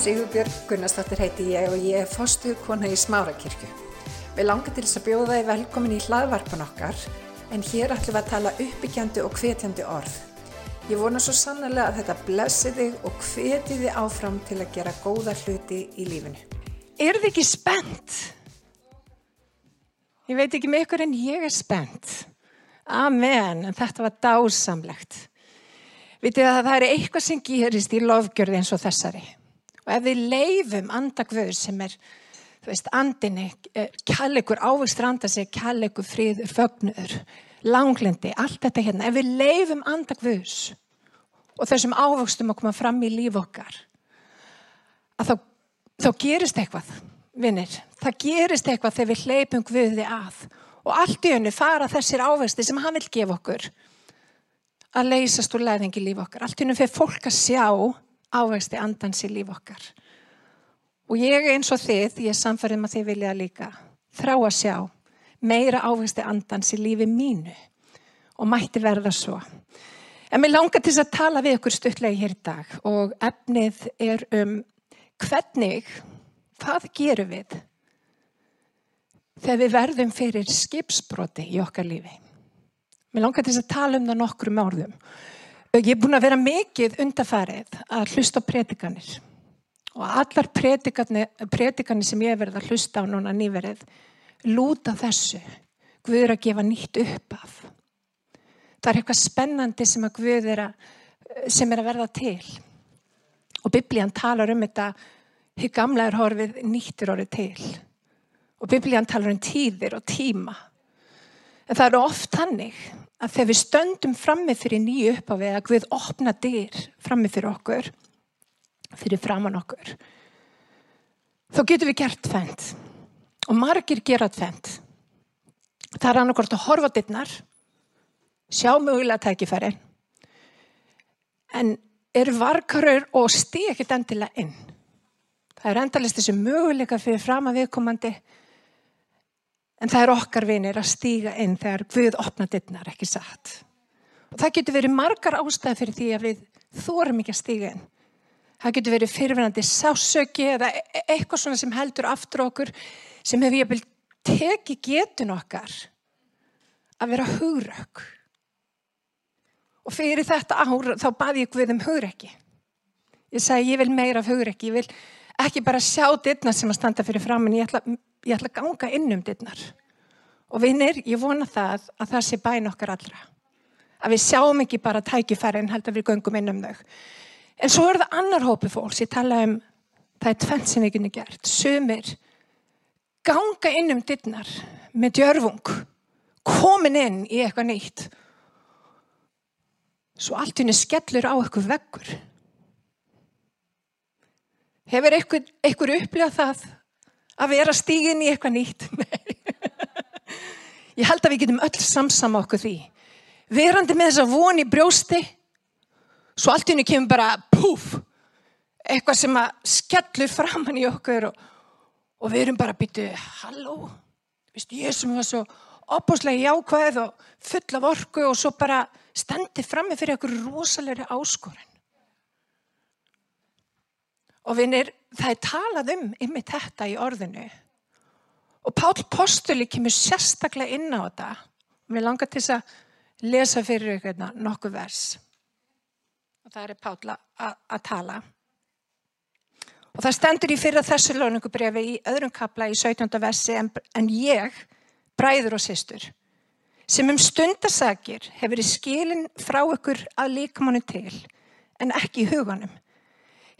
Sigurbjörg Gunnarsdóttir heiti ég og ég er fostu kona í Smárakirkju. Við langar til þess að bjóða þið velkomin í hlaðvarpan okkar en hér ætlum við að tala uppbyggjandi og hvetjandi orð. Ég vona svo sannlega að þetta blessi þig og hveti þið áfram til að gera góða hluti í lífinu. Er þið ekki spennt? Ég veit ekki með ykkur en ég er spennt. Amen, en þetta var dásamlegt. Vitið að það er eitthvað sem gerist í lofgjörði eins og þessari. Og ef við leifum andagvöður sem er, þú veist, andinni, kjallegur ávistranda sig, kjallegur fríður, fögnuður, langlindi, allt þetta hérna. Ef við leifum andagvöðs og þessum ávöxtum að koma fram í líf okkar, að þá, þá gerist eitthvað, vinnir. Það gerist eitthvað þegar við hleypum Guði að. Og allt í önnu fara þessir ávexti sem hann vil gefa okkur að leysast úr læðingi líf okkar. Allt í önnu fyrir fólk að sjá ávexti andans í líf okkar. Og ég eins og þið, ég er samfærið með þið vilja líka, þrá að sjá meira ávexti andans í lífi mínu og mætti verða svo. En mér langar til að tala við ykkur stuttlega hér í dag og efnið er um hvernig, hvað gerum við þegar við verðum fyrir skipsbroti í okkar lífi. Mér langar til að tala um það nokkrum orðum. Ég er búin að vera mikið undafarið að hlusta á predikanir og allar predikanir sem ég hef verið að hlusta á núna nýverið lúta þessu. Guð er að gefa nýtt upp af. Það er eitthvað spennandi sem að Guð er að, er að verða til. Og biblían talar um þetta, hér gamla er horfið nýttir orðið til. Og biblían talar um tíðir og tíma. En það eru oft hannig að þegar við stöndum frammi fyrir nýju upphafi að Guð opna dyr frammi fyrir okkur, fyrir framann okkur, þá getum við gert fendt. Og margir gera fendt. Það er annarkort að horfa dyrnar, sjá mögulega tækifæri, en eru varkarur og stíð ekkert endilega inn. Það er endalist þessi möguleika fyrir fram að viðkomandi, En það er okkar vinir að stíga inn þegar Guð opna dittnar, ekki satt. Og það getur verið margar ástæði fyrir því að við þórum ekki að stíga inn. Það getur verið fyrirverandi sásöki eða eitthvað svona sem heldur aftur okkur sem hefur ég byrjað tekið getun okkar að vera hugrökk. Og fyrir þetta ár þá baði ég Guð um hugrekki. Ég sagði ég vil meira af hugrekki, ég vil ekki bara sjá dittnar sem að standa fyrir fram en ég ætla að ég ætla að ganga inn um dittnar. Og vinnir, ég vona það að það sé bæn okkar allra. Að við sjáum ekki bara tækifæri en held að við göngum inn um þau. En svo er það annar hópi fólks, ég tala um, það er tvent sem við kunum gert. Sumir ganga inn um dittnar með djörfung, komin inn í eitthvað nýtt. Svo allt henni skellur á eitthvað veggur. Hefur einhver upplifað það að vera stígin í eitthvað nýtt. Ég held að við getum öll samsama okkur því. Verandi með þessa von í brjósti, svo allt í henni kemur bara púf, eitthvað sem að skellur framann í okkur og, og við erum bara að bytja, halló, viðstu, ég sem var svo opbúslega jákvæð og full af orku og svo bara stendi frammi fyrir okkur rosalegri áskorun. Og vinnir, það er talað um yfir þetta í orðinu. Og Pál Postuli kemur sérstaklega inn á þetta. Mér langar til þess að lesa fyrir ykkur hérna nokkuð vers. Og það er Pál að tala. Og það stendur í fyrra þessu lóningubrefi í öðrum kapla í 17. versi en, en ég, bræður og sýstur, sem um stundasakir hefur í skilin frá ykkur að líkamánu til en ekki í huganum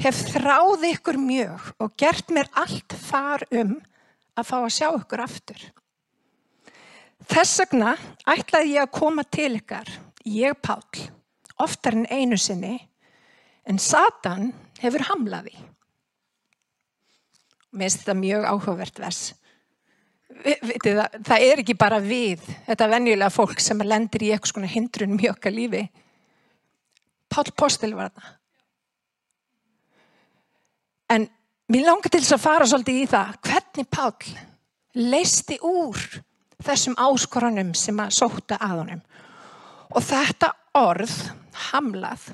hef þráð ykkur mjög og gert mér allt far um að fá að sjá ykkur aftur. Þess vegna ætlaði ég að koma til ykkar, ég Pál, oftar en einu sinni, en Satan hefur hamlaði. Mér finnst þetta mjög áhugavert vers. Það, það er ekki bara við, þetta venjulega fólk sem lendir í eitthvað svona hindrun mjög okkar lífi. Pál Postel var það. En mér langar til þess að fara svolítið í það hvernig Pál leisti úr þessum áskoranum sem að sóta að honum. Og þetta orð, hamlað,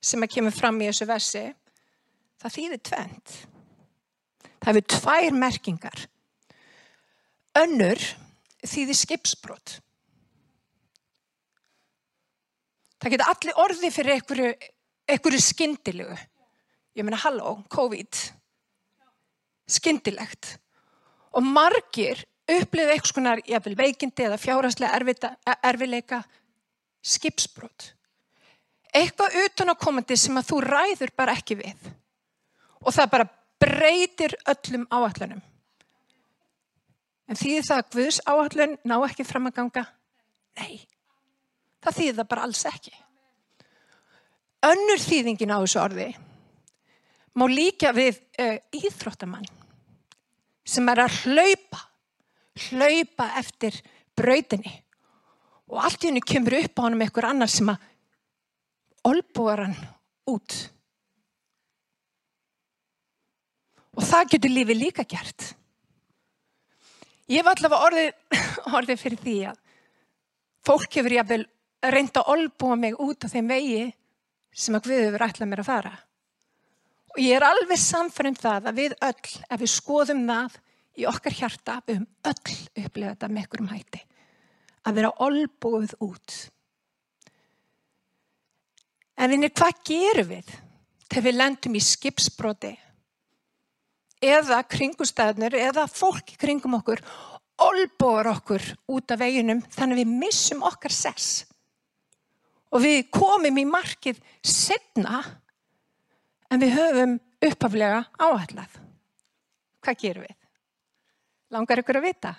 sem að kemur fram í þessu versi, það þýðir tvent. Það hefur tvær merkingar. Önnur þýðir skipsbrot. Það geta allir orði fyrir einhverju, skyndilegu. Ég meina, halló, COVID. Skyndilegt. Og margir upplifið eitthvað skonar jafnvel veikindi eða fjárhanslega erfileika skipsbrot. Eitthvað utanákomandi sem að þú ræður bara ekki við. Og það bara breytir öllum áallunum. En þýðir það að Guðs áallun ná ekki fram að ganga? Nei. Það þýðir það bara alls ekki. Önnur þýðingin á þessu orði má líka við uh, íþróttamann sem er að hlaupa, hlaupa eftir brautinni og allt í hennu kemur upp á hann með einhver annar sem að olbúar hann út. Og það getur lífið líka gert. Ég var allavega orðið, orðið fyrir því að fólk hefur jáfnvel reynda að olbúa mig út á þeim vegi sem að Guði hefur ætlað mér að fara. Og ég er alveg samfærið um það að við öll, ef við skoðum það í okkar hjarta, við höfum öll upplegað þetta með einhverjum hætti. Að vera olbúið út. En vinir, hvað gerum við þegar við lendum í skipsbroti? Eða kringustæðnur, eða fólk kringum okkur, olbúar okkur út af veginum þannig við missum okkar sess og við komum í markið setna en við höfum uppaflega áallat. Hvað gerum við? Langar ykkur að vita?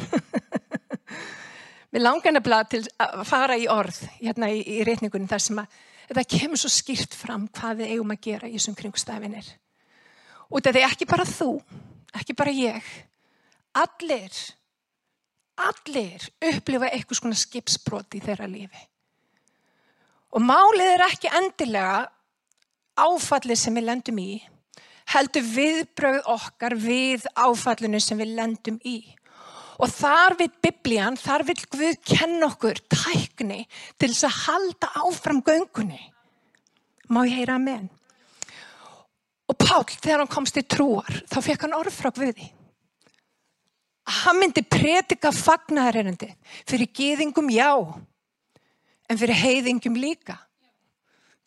við langar nefnilega til að fara í orð hérna í, í reyningunum þar sem að það kemur svo skýrt fram hvað við eigum að gera í þessum kringstæfinir. Og þetta er ekki bara þú, ekki bara ég, allir, allir upplifa eitthvað svona skipsbrot í þeirra lífi. Og málið er ekki endilega áfallið sem við lendum í, heldur viðbröð okkar við áfallinu sem við lendum í. Og þar við biblían, þar vil Guð kenna okkur tækni til þess að halda áfram göngunni. Má ég heyra að menn? Og Pál, þegar hann komst í trúar, þá fekk hann orð frá Guði. Hann myndi predika fagnæðarinandi fyrir gýðingum já, en fyrir heiðingjum líka.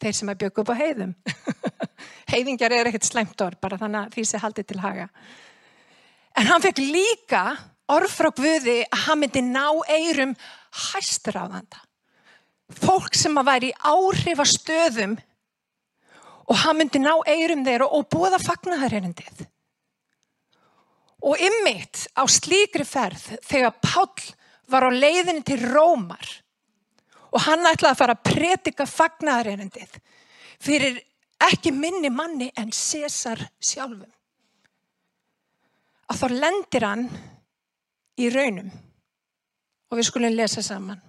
Þeir sem er bjögg upp á heiðum. Heiðingjar er ekkert slæmt orð, bara þannig að því sé haldið til haga. En hann fekk líka orð frá Guði að hann myndi ná eirum hæstur á þanda. Fólk sem að væri í áhrifastöðum og hann myndi ná eirum þeirra og búða fagnahærindið. Og ymmiðt á slíkri ferð þegar Pál var á leiðinni til Rómar og hann ætlaði að fara að predika fagnarerendið fyrir ekki minni manni en César sjálfum. Að þá lendir hann í raunum og við skulum lesa saman.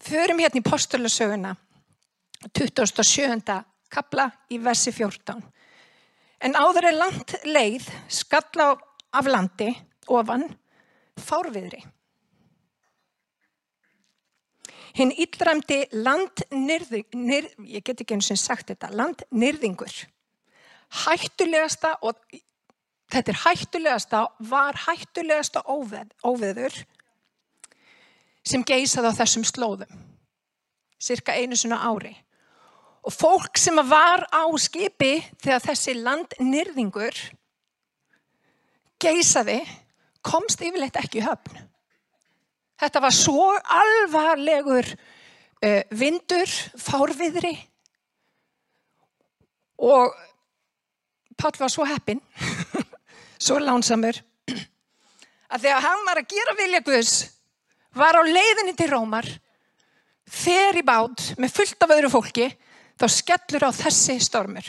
Förum hérna í postulasöguna 27. kapla í versi 14. En áður er land leið skalla af landi ofan fárviðri. Hinn yllræmdi landnyrðingur, ég get ekki eins og sagt þetta, landnyrðingur, hættulegasta og þetta er hættulegasta, var hættulegasta óveð, óveður sem geysaði á þessum slóðum, cirka einu svona ári. Og fólk sem var á skipi þegar þessi landnyrðingur geysaði komst yfirleitt ekki höfn. Þetta var svo alvarlegur uh, vindur, fárviðri og Pál var svo heppin, svo lánsamur, að þegar hann var að gera vilja Guðs, var á leiðinni til Rómar, fer í bát með fullt af öðru fólki, þá skellur á þessi stormur.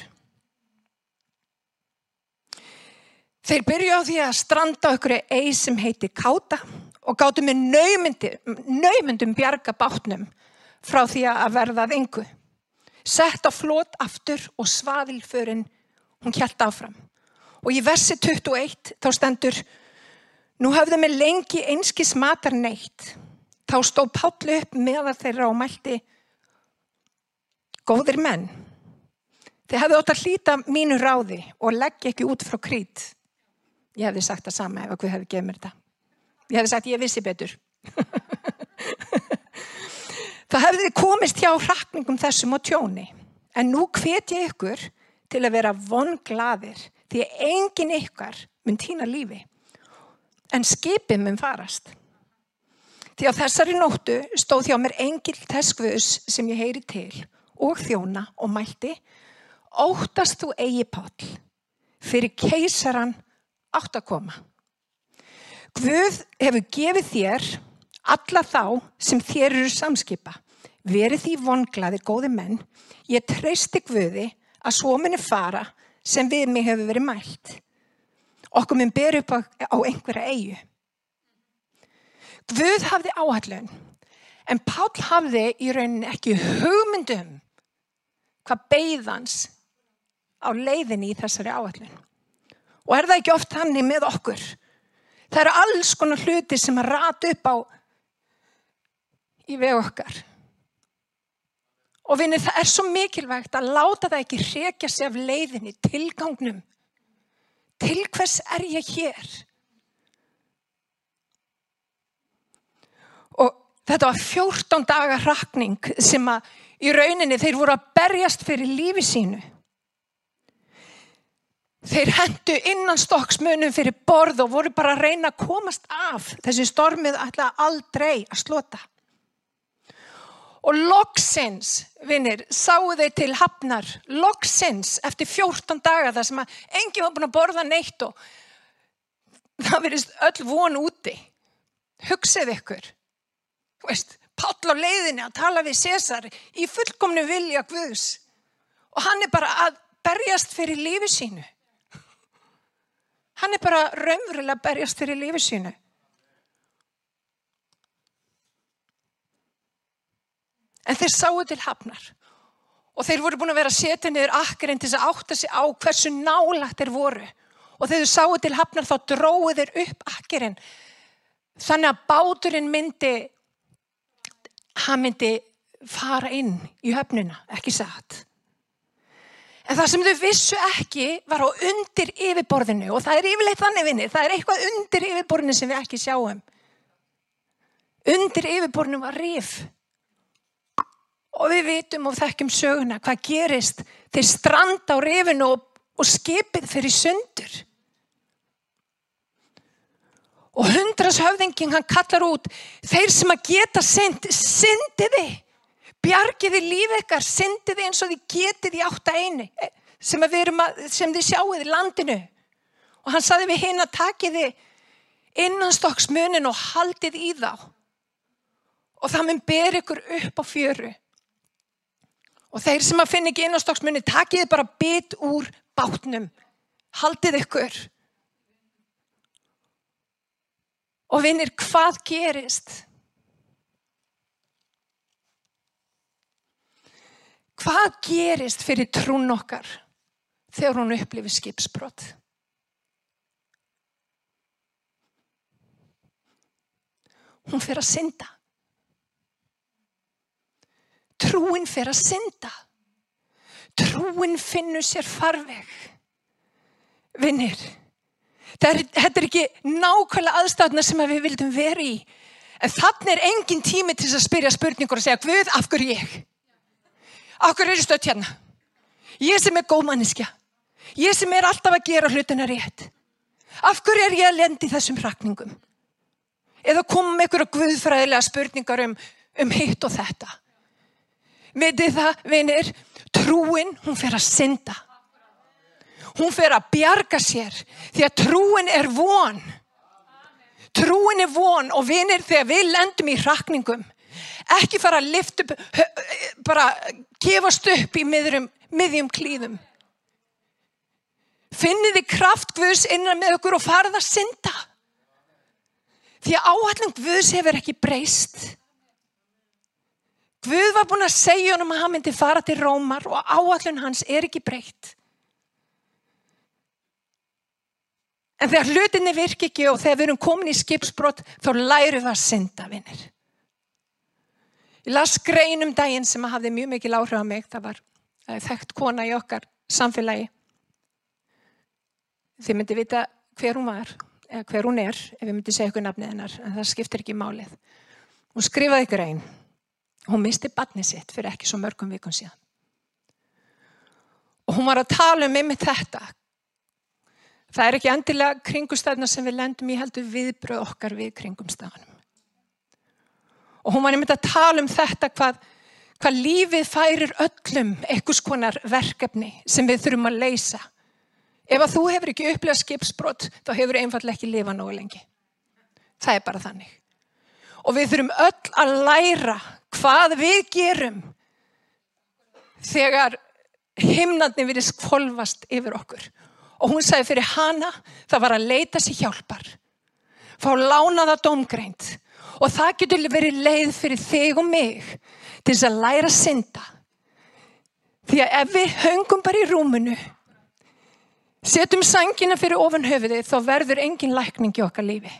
Þeir byrju á því að stranda okkur eigi sem heiti Káta og gáttu með naumundum bjarga bátnum frá því að verðað yngu. Sett á flót aftur og svaðilförin hún kjælt áfram. Og í versi 21 þá stendur Nú hafði mig lengi einskis matar neitt. Þá stó Páll upp meðan þeirra og mælti Góðir menn, þið hefðu ótt að hlýta mínu ráði og leggja ekki út frá krít. Ég hefði sagt það sama ef að Guð hefði gefið mér þetta. Ég hefði sagt ég vissi betur. það hefði komist hjá hrakningum þessum og tjóni. En nú hvet ég ykkur til að vera vonglaðir því engin ykkar mun týna lífi. En skipið mun farast. Því á þessari nóttu stóð hjá mér engil guðs sem ég heyri til og þjóna og mælti óttast þú eigi pál fyrir keisaran átt að koma. Guð hefur gefið þér alla þá sem þér eru samskipa. Verið því vonglaði góði menn, ég treysti Guði að svo minni fara sem við mig hefur verið mælt. Okkur minn ber upp á, á einhverja eigu. Guð hafði áhallun en Pál hafði í rauninni ekki hugmyndum hvað beigðans á leiðinni í þessari áhallun. Og er það ekki oft hannig með okkur? Það eru alls konar hluti sem að rata upp á í veg okkar. Og vinni það er svo mikilvægt að láta það ekki hrekja sig af leiðinni, tilgangnum. Til hvers er ég hér? Og þetta var 14 daga rakning sem að í rauninni þeir voru að berjast fyrir lífi sínu. Þeir hendu innan stokksmunum fyrir borð og voru bara að reyna að komast af. Þessi stormið ætla aldrei að slota. Og loksins, vinnir, sáu þeir til hafnar. Loksins, eftir 14 daga þar sem að engi var búin að borða neitt og það verist öll von úti. Hugsið ykkur. Veist, Páll á leiðinni að tala við César í fullkomnu vilja Guðs og hann er bara að berjast fyrir lífi sínu. Hann er bara raunverulega að berjast fyrir lífi sínu. En þeir sáu til hafnar og þeir voru búin að vera að setja niður akkurinn til þess að átta sig á hversu nálagt þeir voru. Og þegar þeir sáu til hafnar þá dróðu þeir upp akkurinn þannig að báturinn myndi hann myndi fara inn í höfnuna, ekki satt. En það sem þau vissu ekki var á undir yfirborðinu og það er yfirleitt þannig vinni, það er eitthvað undir yfirborðinu sem við ekki sjáum. Undir yfirborðinu var rif. Og við vitum og þekkjum söguna hvað gerist þeir stranda á rifinu og, og skipið fyrir sundur. Og hundrashöfðingin hann kallar út, þeir sem að geta synd, syndiði, bjargiði líf ekkar, syndiði eins og þið getið í átta eini, eh, sem, að, sem þið sjáuði landinu. Og hann saði við hinn að takiði innanstokksmunin og haldið í þá. Og það mun ber ykkur upp á fjöru. Og þeir sem að finna ekki innanstokksmunin, takiði bara bit úr bátnum, haldið ykkur. Og vinnir, hvað gerist? Hvað gerist fyrir trún okkar þegar hún upplifir skipsbrott? Hún fyrir að synda. Trúin fyrir að synda. Trúin finnur sér farveg. Vinnir. Þetta er ekki nákvæmlega aðstæðna sem við vildum vera í. En þannig er engin tími til að spyrja spurningur og segja, Guð, af hverju ég? Af hverju er ég stöðt hérna? Ég sem er góðmanniska. Ég sem er alltaf að gera hlutina rétt. Af hverju er ég að lendi þessum rakningum? Eða koma með einhverja guðfræðilega spurningar um, um hitt og þetta. Vitið það, vinir, trúin, hún fer að synda hún fer að bjarga sér því að trúin er von trúin er von og vinir þegar við lendum í rakningum ekki fara að lifta upp bara gefast upp í miðjum, miðjum klíðum. Finniði kraft Guðs innan með okkur og farið að synda. Því að áallum Guðs hefur ekki breyst. Guð var búin að segja honum að hann myndi fara til Rómar og áallun hans er ekki breytt. En þegar hlutinni virk ekki og þegar við erum komin í skipsbrott þá læru við að synda, vinnir. Ég las grein um daginn sem hafði mjög mikil áhrif á mig. Það var uh, þekkt kona í okkar samfélagi. Þið myndi vita hver hún var, eða hver hún er, ef við myndi segja ykkur nafnið hennar, en það skiptir ekki málið. Hún skrifaði grein. Hún misti batni sitt fyrir ekki svo mörgum vikun síðan. Og hún var að tala um einmitt þetta. Það er ekki endilega kringumstæðna sem við lendum í heldur viðbröð okkar við kringumstæðanum. Og hún var einmitt að tala um þetta hvað, hvað lífið færir öllum einhvers konar verkefni sem við þurfum að leysa. Ef að þú hefur ekki upplegað skipsbrott þá hefur einfallega ekki lifað nógu lengi. Það er bara þannig. Og við þurfum öll að læra hvað við gerum þegar himnarni verið skvolvast yfir okkur. Og hún sagði fyrir hana það var að leita sér hjálpar. Fá lánaða domgreint Og það getur verið leið fyrir þig og mig til þess að læra að synda. Því að ef við höngum bara í rúmunu, setjum sangina fyrir ofan höfuði, þá verður engin lækning í okkar lífi.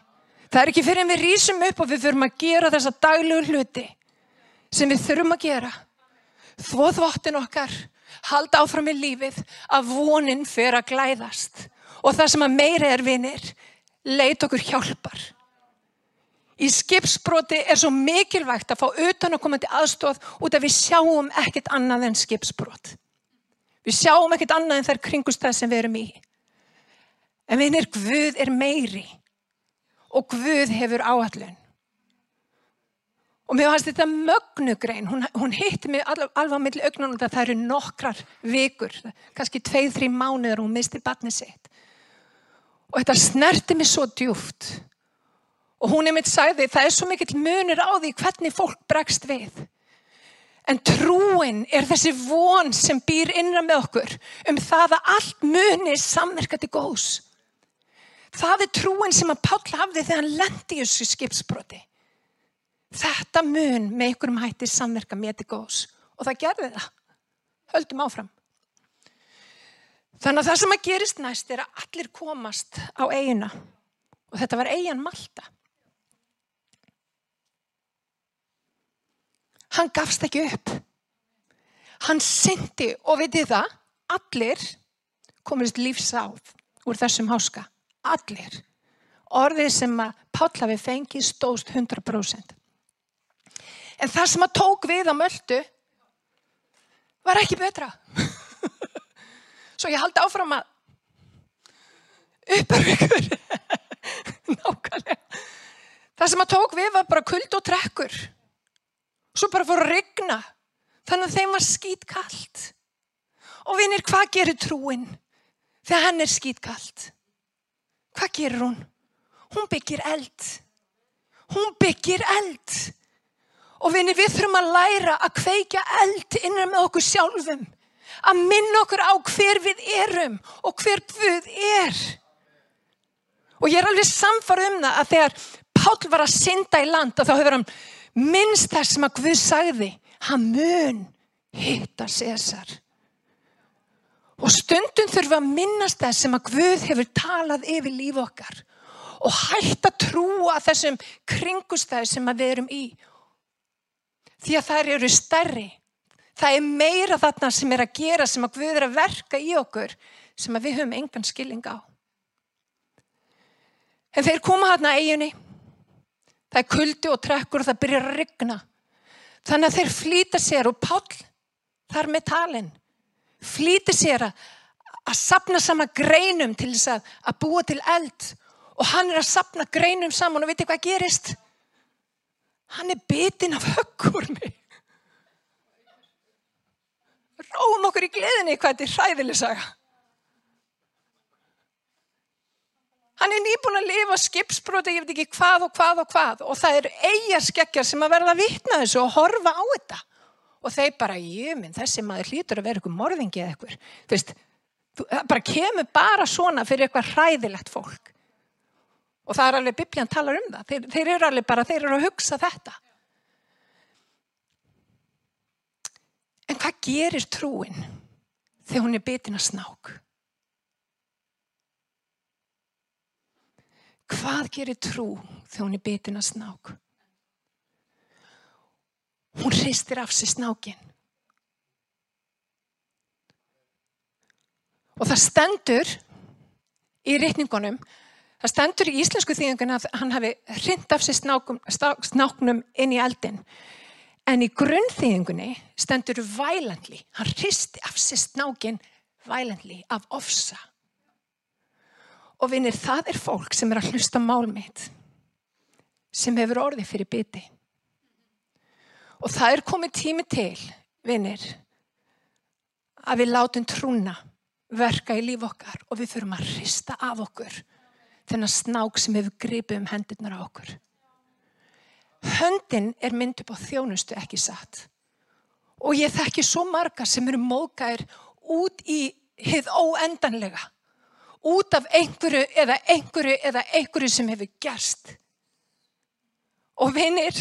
Það er ekki fyrir en við rýsum upp og við þurfum að gera þessa daglegu hluti sem við þurfum að gera. Þvoð vottin okkar, halda áfram í lífið að vonin fyrir að glæðast. Og það sem að meira er vinir, leit okkur hjálpar. Í skipsbroti er svo mikilvægt að fá utan að koma til aðstóð út af við sjáum ekkert annað en skipsbrot. Við sjáum ekkert annað en þær kringustæð sem við erum í. En við erum Guð er meiri og Guð hefur áallun. Og mér fannst þetta mögnugrein, hún, hún hitti mig alveg, á milli augnunum það það eru nokkrar vikur, kannski tveið, þrjí mánuður og hún misti batni sitt. Og þetta snerti mig svo djúft. Og hún er mitt sagði, það er svo mikill munur á því hvernig fólk bregst við. En trúin er þessi von sem býr innra með okkur um það að allt muni samverka til góðs. Það er trúin sem að Páll hafði þegar hann lendi í þessu skipsbroti. Þetta mun með einhverjum hætti samverka með til góðs. Og það gerði það. Höldum áfram. Þannig að það sem að gerist næst er að allir komast á eigina. Og þetta var eigin Malta. Hann gafst ekki upp. Hann syndi og vitið það, allir komist lífsáð úr þessum háska. Allir. Orðið sem að Páll hafi fengið stóst 100%. En það sem að tók við á möldu var ekki betra. Svo ég haldi áfram að uppar ykkur. Nákvæmlega. Það sem að tók við var bara kuld og trekkur. Svo bara fór að regna. Þannig að þeim var skýt kallt. Og vinir, hvað gerir trúin þegar hann er skýt kallt? Hvað gerir hún? Hún byggir eld. Hún byggir eld. Og vinir, við þurfum að læra að kveika eld innan með okkur sjálfum. Að minna okkur á hver við erum og hver Guð er. Og ég er alveg samfarið um það að þegar Pál var að synda í land og þá hefur hann minnst þess sem að Guð sagði hann mun hitta César og stundum þurfum að minnast þess sem að Guð hefur talað yfir líf okkar og hægt að trúa þessum kringustæði sem við erum í. Því að þær eru stærri. Það er meira þarna sem er að gera sem að Guð er að verka í okkur sem að við höfum engan skilling á. En þeir koma hérna eiginni Það er kuldi og trekkur og það byrjar að rigna. Þannig að þeir flýta sér og Páll þar með talin flýta sér að, að sapna sama greinum til þess að, að búa til eld og hann er að sapna greinum saman og veitir hvað gerist? Hann er bitin af höggurmi. Róum okkur í gleðinni hvað þetta er hræðileg saga. Hann er nýbúin að lifa skipsbróti, ég veit ekki hvað og hvað og hvað og það eru eigaskeggjar sem að verða að vitna þessu og horfa á þetta. Og þeir bara, ég minn, þessi maður hlýtur að vera eitthvað morðingi eða eitthvað. Þú veist, það bara kemur bara svona fyrir eitthvað hræðilegt fólk. Og það er alveg, bibljan talar um það. Þeir, þeir eru alveg bara, þeir eru að hugsa þetta. En hvað gerir trúin þegar hún er bitin að snák? Hvað gerir trú þegar hún er bitin að snák? Hún hristir af sér snákin. Og það stendur í rítningunum, það stendur í íslensku þýðingun að hann hafi hrind af sér snákum, snáknum inn í eldin. En í grunnþýðingunni stendur violently, hann hristi af sér snákin violently af ofsa. Og vinir, það er fólk sem er að hlusta málmiðt, sem hefur orði fyrir biti. Og það er komið tími til, vinir, að við látum trúna verka í líf okkar og við förum að hrista af okkur þennan snák sem hefur gripið um hendurnar á okkur. Höndin er mynd upp á þjónustu ekki satt. Og ég þekki svo marga sem eru mókaðir út í hið óendanlega. Út af einhverju eða einhverju eða einhverju sem hefur gerst. Og vinir,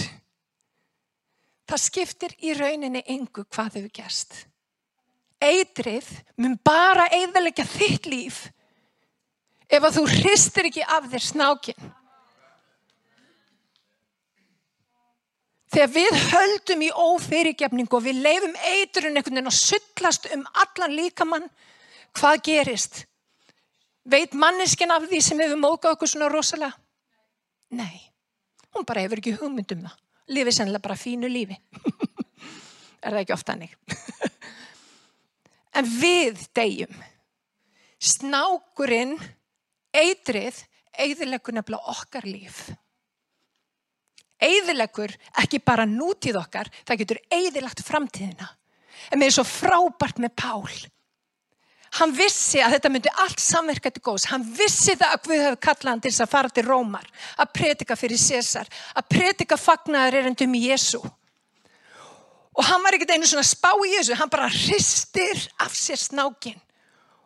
það skiptir í rauninni engu hvað hefur gerst eitrið mun bara eiðalega þitt líf ef að þú hristir ekki af þér snákin. Þegar við höldum í ófyrirgefningu og við leifum eiturinn einhvern veginn og sullast um allan líkamann, hvað gerist? Veit manneskin af því sem hefur mókað okkur svona rosalega? Nei, hún bara hefur ekki hugmyndum það. Lífið sennilega bara fínu lífi. er það ekki ofta hannig? En við deyjum. Snákurinn, eitrið, eiðilegur nefnilega okkar líf. Eiðilegur ekki bara nútíð okkar, það getur eiðilagt framtíðina. En mér er svo frábært með Pál. Hann vissi að þetta myndi allt samverka til góðs. Hann vissi það að Guð hefði kallað hann til þess að fara til Rómar, að predika fyrir César, að predika fagnar erendum í Jésu. Og hann var ekkert einu svona spá í þessu, hann bara hristir af sér snákin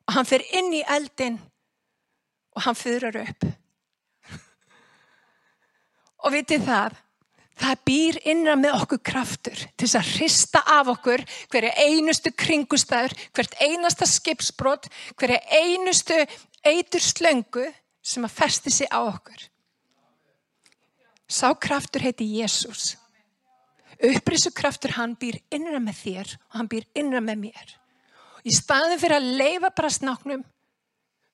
og hann fer inn í eldin og hann fyrir upp. Og vitið það, það býr innra með okkur kraftur til þess að hrista af okkur hverja einustu kringustæður, hvert einasta skipsbrott, hverja einustu eitur slöngu sem að festi sig á okkur. Sá kraftur heiti Jésús. Upprísukraftur hann býr innra með þér og hann býr innra með mér. Í staðin fyrir að leifa bara snáknum,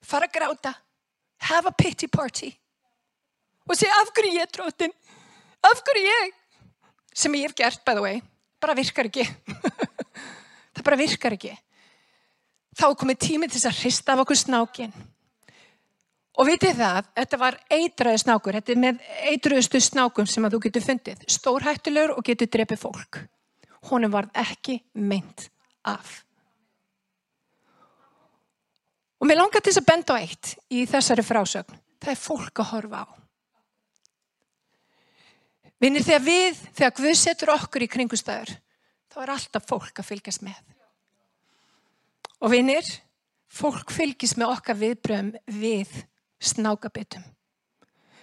fara að gráta, have a pity party og segja af hverju ég er drótin, af hverju ég, sem ég hef gert by the way, bara virkar ekki. Það bara virkar ekki. Þá komið tímið til að hrista af okkur snákinn Og vitið það, þetta var eitraði snákur, þetta er með eitruðustu snákum sem að þú getur fundið, stórhættulegur og getur drefið fólk. Honum var ekki meint af. Og mér langar til þess að benda á eitt í þessari frásögn, það er fólk að horfa á. Vinnir þegar við, þegar Guð setur okkur í kringustæður, þá er alltaf fólk að fylgjast með. Og vinnir, fólk fylgjast með okkar viðbröðum við snákabitum.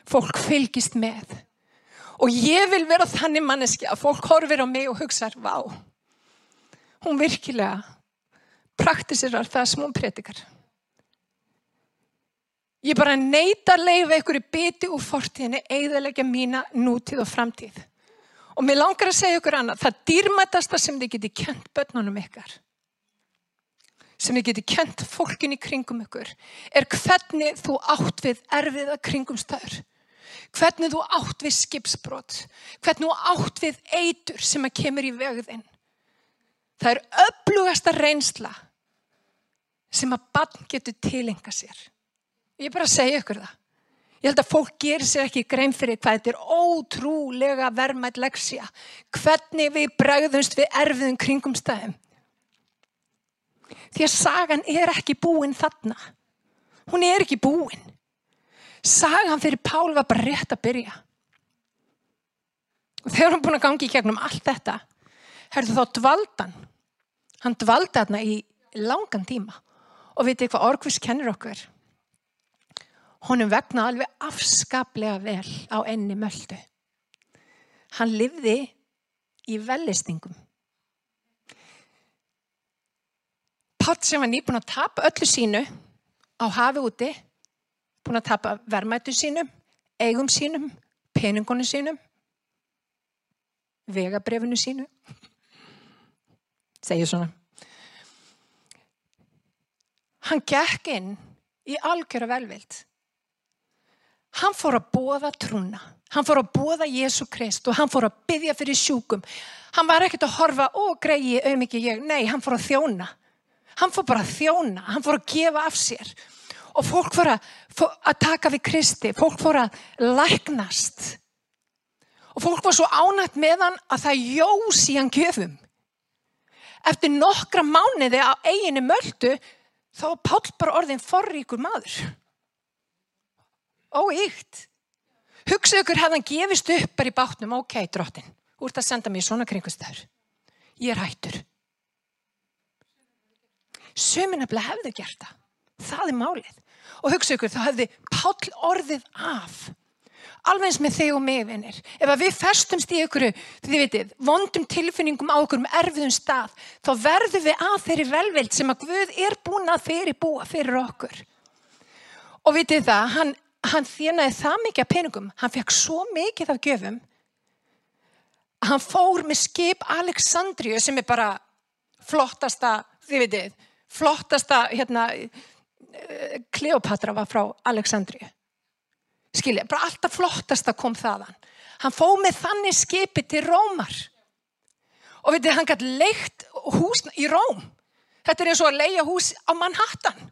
Fólk fylgist með. Og ég vil vera þannig manneski að fólk horfir á mig og hugsa, vá, hún virkilega praktiserar það sem hún predikar. Ég bara neyta að leifa í biti úr fortíðinni, eigðalega mína nútíð og framtíð. Og mér langar að segja ykkur annað, það dýrmætasta sem þið geti kent börnunum ykkar sem þið geti kent fólkin í kringum ykkur er hvernig þú átt við erfiða kringumstæður. Hvernig þú átt við skipsbrott. Hvernig þú átt við eitur sem að kemur í vegðinn. Það er öflugasta reynsla sem að bann getur tilenga sér. Ég er bara að segja ykkur það. Ég held að fólk gerir sér ekki grein fyrir hvað þetta er ótrúlega vermætt leksja. Hvernig við bregðumst við erfiðum kringumstæðum. Því að sagan er ekki búin þarna. Hún er ekki búin. Sagan fyrir Pál var bara rétt að byrja. Og þegar hann búin að gangi í gegnum allt þetta, herðu þá dvaldan. Hann dvaldi þarna í langan tíma. Og vitið hvað Orkvist kennir okkur? Honum vegna alveg afskaplega vel á enni möldu. Hann livði í vellistingum. Pátt sem var nýbúin að tapa öllu sínu á hafi úti, búin að tapa verðmættu sínum, eigum sínum, peningunum sínum. vegabrefinu sínu. Segir svona. Hann gekk inn í algjöra velvild. Hann fór að bóða trúna. Hann fór að bóða Jésu Krist og hann fór að byggja fyrir sjúkum. Hann var ekkert að horfa, ó greiði, auðvitað ég. Nei, hann fór að þjóna. Hann fór bara að þjóna. Hann fór að gefa af sér. Og fólk fór að, fór að taka við Kristi. Fólk fór að læknast. Og fólk var svo ánætt með hann að það jós í hann gjöfum. Eftir nokkra mánuði á eiginu möldu þá bara orðin forríkur maður. Óíkt. Hugsa ykkur hefðan gefist upp bara í bátnum, ok, drottin, þú ert að senda mér svona kringustöður. Ég er hættur. Söminabla hefðu gert það. Það er málið. Og hugsa ykkur, þá hefði Páll orðið af. Alveg eins með þig og mig, vinnir. Ef við festumst í ykkur, þið vitið, vondum tilfinningum á okkur um erfiðum stað, þá verðum við að þeirri velvild sem að Guð er búin að fyrir búa fyrir okkur. Og vitið það, hann hann þjánaði það mikið af peningum, hann fekk svo mikið af göfum að hann fór með skip Aleksandriju sem er bara flottasta, þið veitir, flottasta, hérna, Kleopatra var frá Aleksandriju. Skilja, bara alltaf flottasta kom þaðan. Hann fóð með þannig skipi til Rómar. Og veitir, hann gæti leikt hús í Róm. Þetta er eins og að leia hús á Manhattan.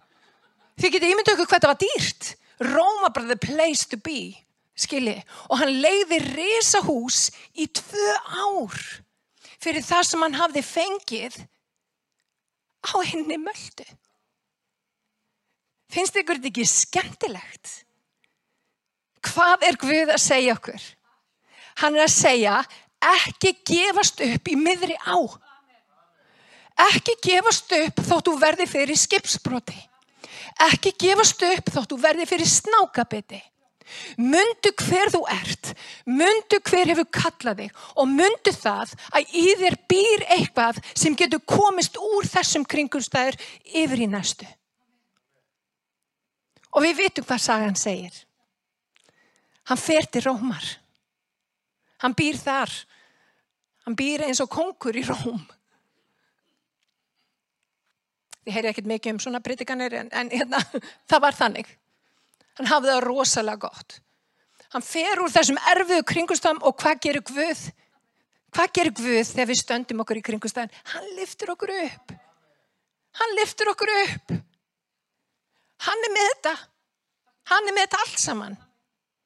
Þið getið ímyndu ykkur hvað þetta var dýrt. Róma bara the place to be skilji, og hann leiði risahús í tvö ár fyrir það sem hann hafði fengið á henni möldu finnst ykkur þetta ekki skemmtilegt? Hvað er Guð að segja okkur? Hann er að segja ekki gefast upp í miðri á. Ekki gefast upp þóttu verði fyrir skipsbroti Ekki gefast upp þóttu verði fyrir snákabiti. Mundu hver þú ert, mundu hver hefur kallað þig og mundu það að í þér býr eitthvað sem getur komist úr þessum kringumstæður yfir í næstu. Og við vitum hvað sagan segir. Hann fer til Rómar. Hann býr þar. Hann býr eins og kongur í Róm. Ég heyri ekkert mikið um svona breytikanir en, en hérna, það var þannig. Hann hafði það rosalega gott. Hann fer úr þessum erfiðu kringustam og hvað gerir Guð? Hvað gerir Guð þegar við stöndum okkur í kringustafn? Hann liftur okkur upp. Hann liftur okkur upp. Hann er með þetta. Hann er með þetta allt saman.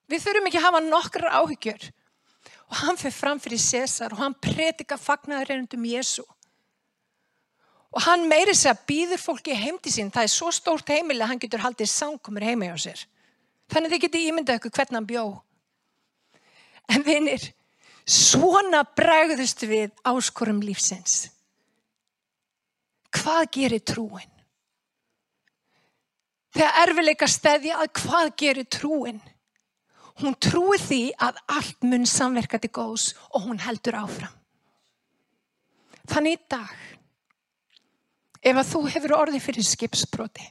Við þurfum ekki að hafa nokkrar áhyggjur. Og hann fyrir fram fyrir César og hann predika fagnaðurinn um Jésu. Og hann meiri sig að býður fólki heim til sín. Það er svo stórt heimil að hann getur haldið sangkomur heima hjá sér. Þannig þið getur ímyndað ykkur hvernig hann bjó. En vinir, svona bregðust við áskorum lífsins. Hvað gerir trúin? Þegar erfileika stæði að hvað gerir trúin? Hún trúi því að allt mun samverka til góðs og hún heldur áfram. Þannig í dag Ef að þú hefur orðið fyrir skipsbroti,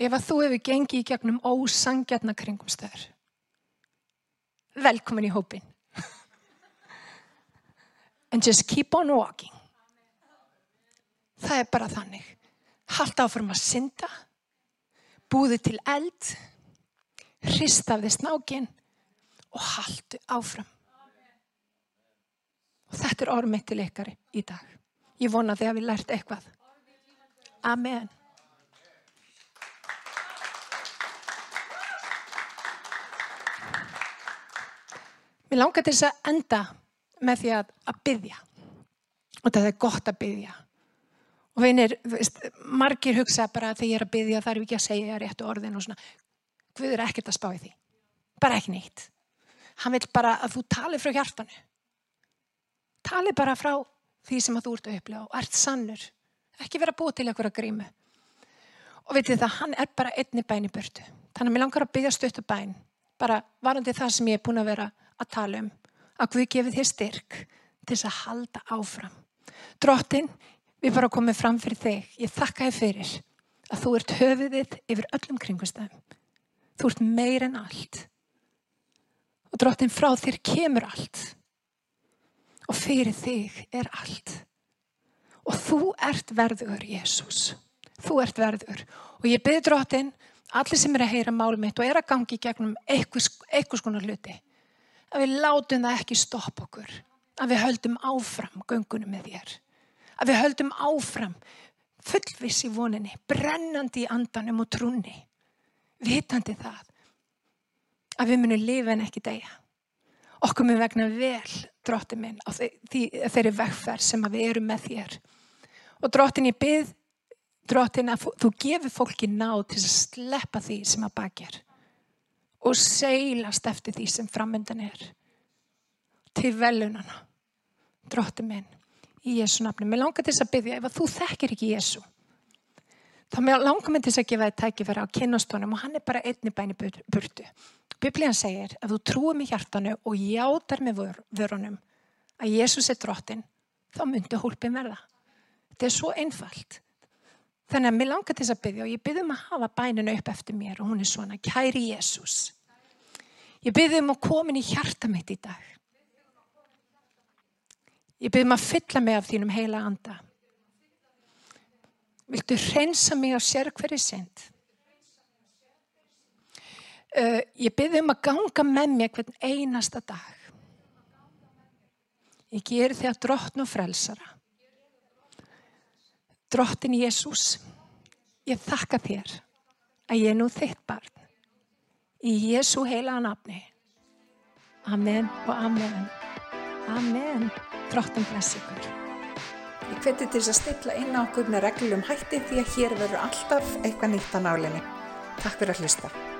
ef að þú hefur gengið í gegnum ósangjarna kringumstöður, velkomin í hópin. And just keep on walking. Það er bara þannig. Halda áfram að synda, búði til eld, hrista af þið snákin og haldu áfram. Og þetta er orð mitt til ykkar í dag. Ég vona þið hafi lært eitthvað. Amen. Mér langar til þess að enda með því að, að byggja. Og það er gott að byggja. Og vinir, margir hugsa bara að þegar ég er að byggja þarf ekki að segja réttu orðin og svona. Guður er ekkert að spá í því. Bara ekki neitt. Hann vil bara að þú tali frá hjartanu. Tali bara frá því sem að þú ert að upplega og ert sannur. Ekki vera búið til eitthvað grímu. Og veitir það, hann er bara einni bæn í börtu. Þannig að mér langar að byggja stöttu bæn. Bara varandi það sem ég er búin að vera að tala um. Að Guð gefið þér styrk til þess að halda áfram. Drottin, við bara komum fram fyrir þig. Ég þakka þér fyrir að þú ert höfuðið yfir öllum kringustæðum. Þú ert meir en allt. Og drottin, frá þér kemur allt. Og fyrir þig er allt. Og þú ert verður, Jésús. Þú ert verður. Og ég byrði drottin, allir sem er að heyra mál mitt og er að gangi gegnum eitthvað skonar hluti, að við látum það ekki stoppa okkur. Að við höldum áfram göngunum með þér. Að við höldum áfram fullviss í voninni, brennandi í andanum og trúni. Vitandi það að við munum lifa en ekki degja. Okkur mun vegna vel, dróttin minn, á þeirri vegferð sem við erum með þér. Og dróttin ég byrð, dróttin að þú gefur fólki náð til að sleppa því sem að bakjar og seilast eftir því sem framöndan er. Til velunana, dróttin minn, í Jésu nafni. Mér langar til þess að byggja, ef að þú þekkir ekki Jésu, þá langar mér til þess að gefa þið tækifæra á kynastónum og hann er bara einni bæni burtu. Biblían segir, ef þú trúir með hjartanu og játar með vörunum að Jésús er drottin, þá myndu hólpin verða. Þetta er svo einfalt. Þannig að mér langar til þess að byggja og ég byggjum að hafa bæninu upp eftir mér og hún er svona, kæri Jésús. Ég byggjum að komin í hjarta mitt í dag. Ég byggjum að fylla mig af þínum heila anda. Viltu hreinsa mig á sér hverju synd? Uh, ég byrði um að ganga með mér hvern einasta dag. Ég ger því að drottn og frelsara. Drottin Jésús, ég þakka þér að ég er nú þitt barn. Í Jésú heila nafni. Amen og amen. Amen. Drottin bless ykkur. Ég hveti til þess að stilla inn á okkur með reglum hætti því að hér verður alltaf eitthvað nýtt á nálinni. Takk fyrir að hlusta.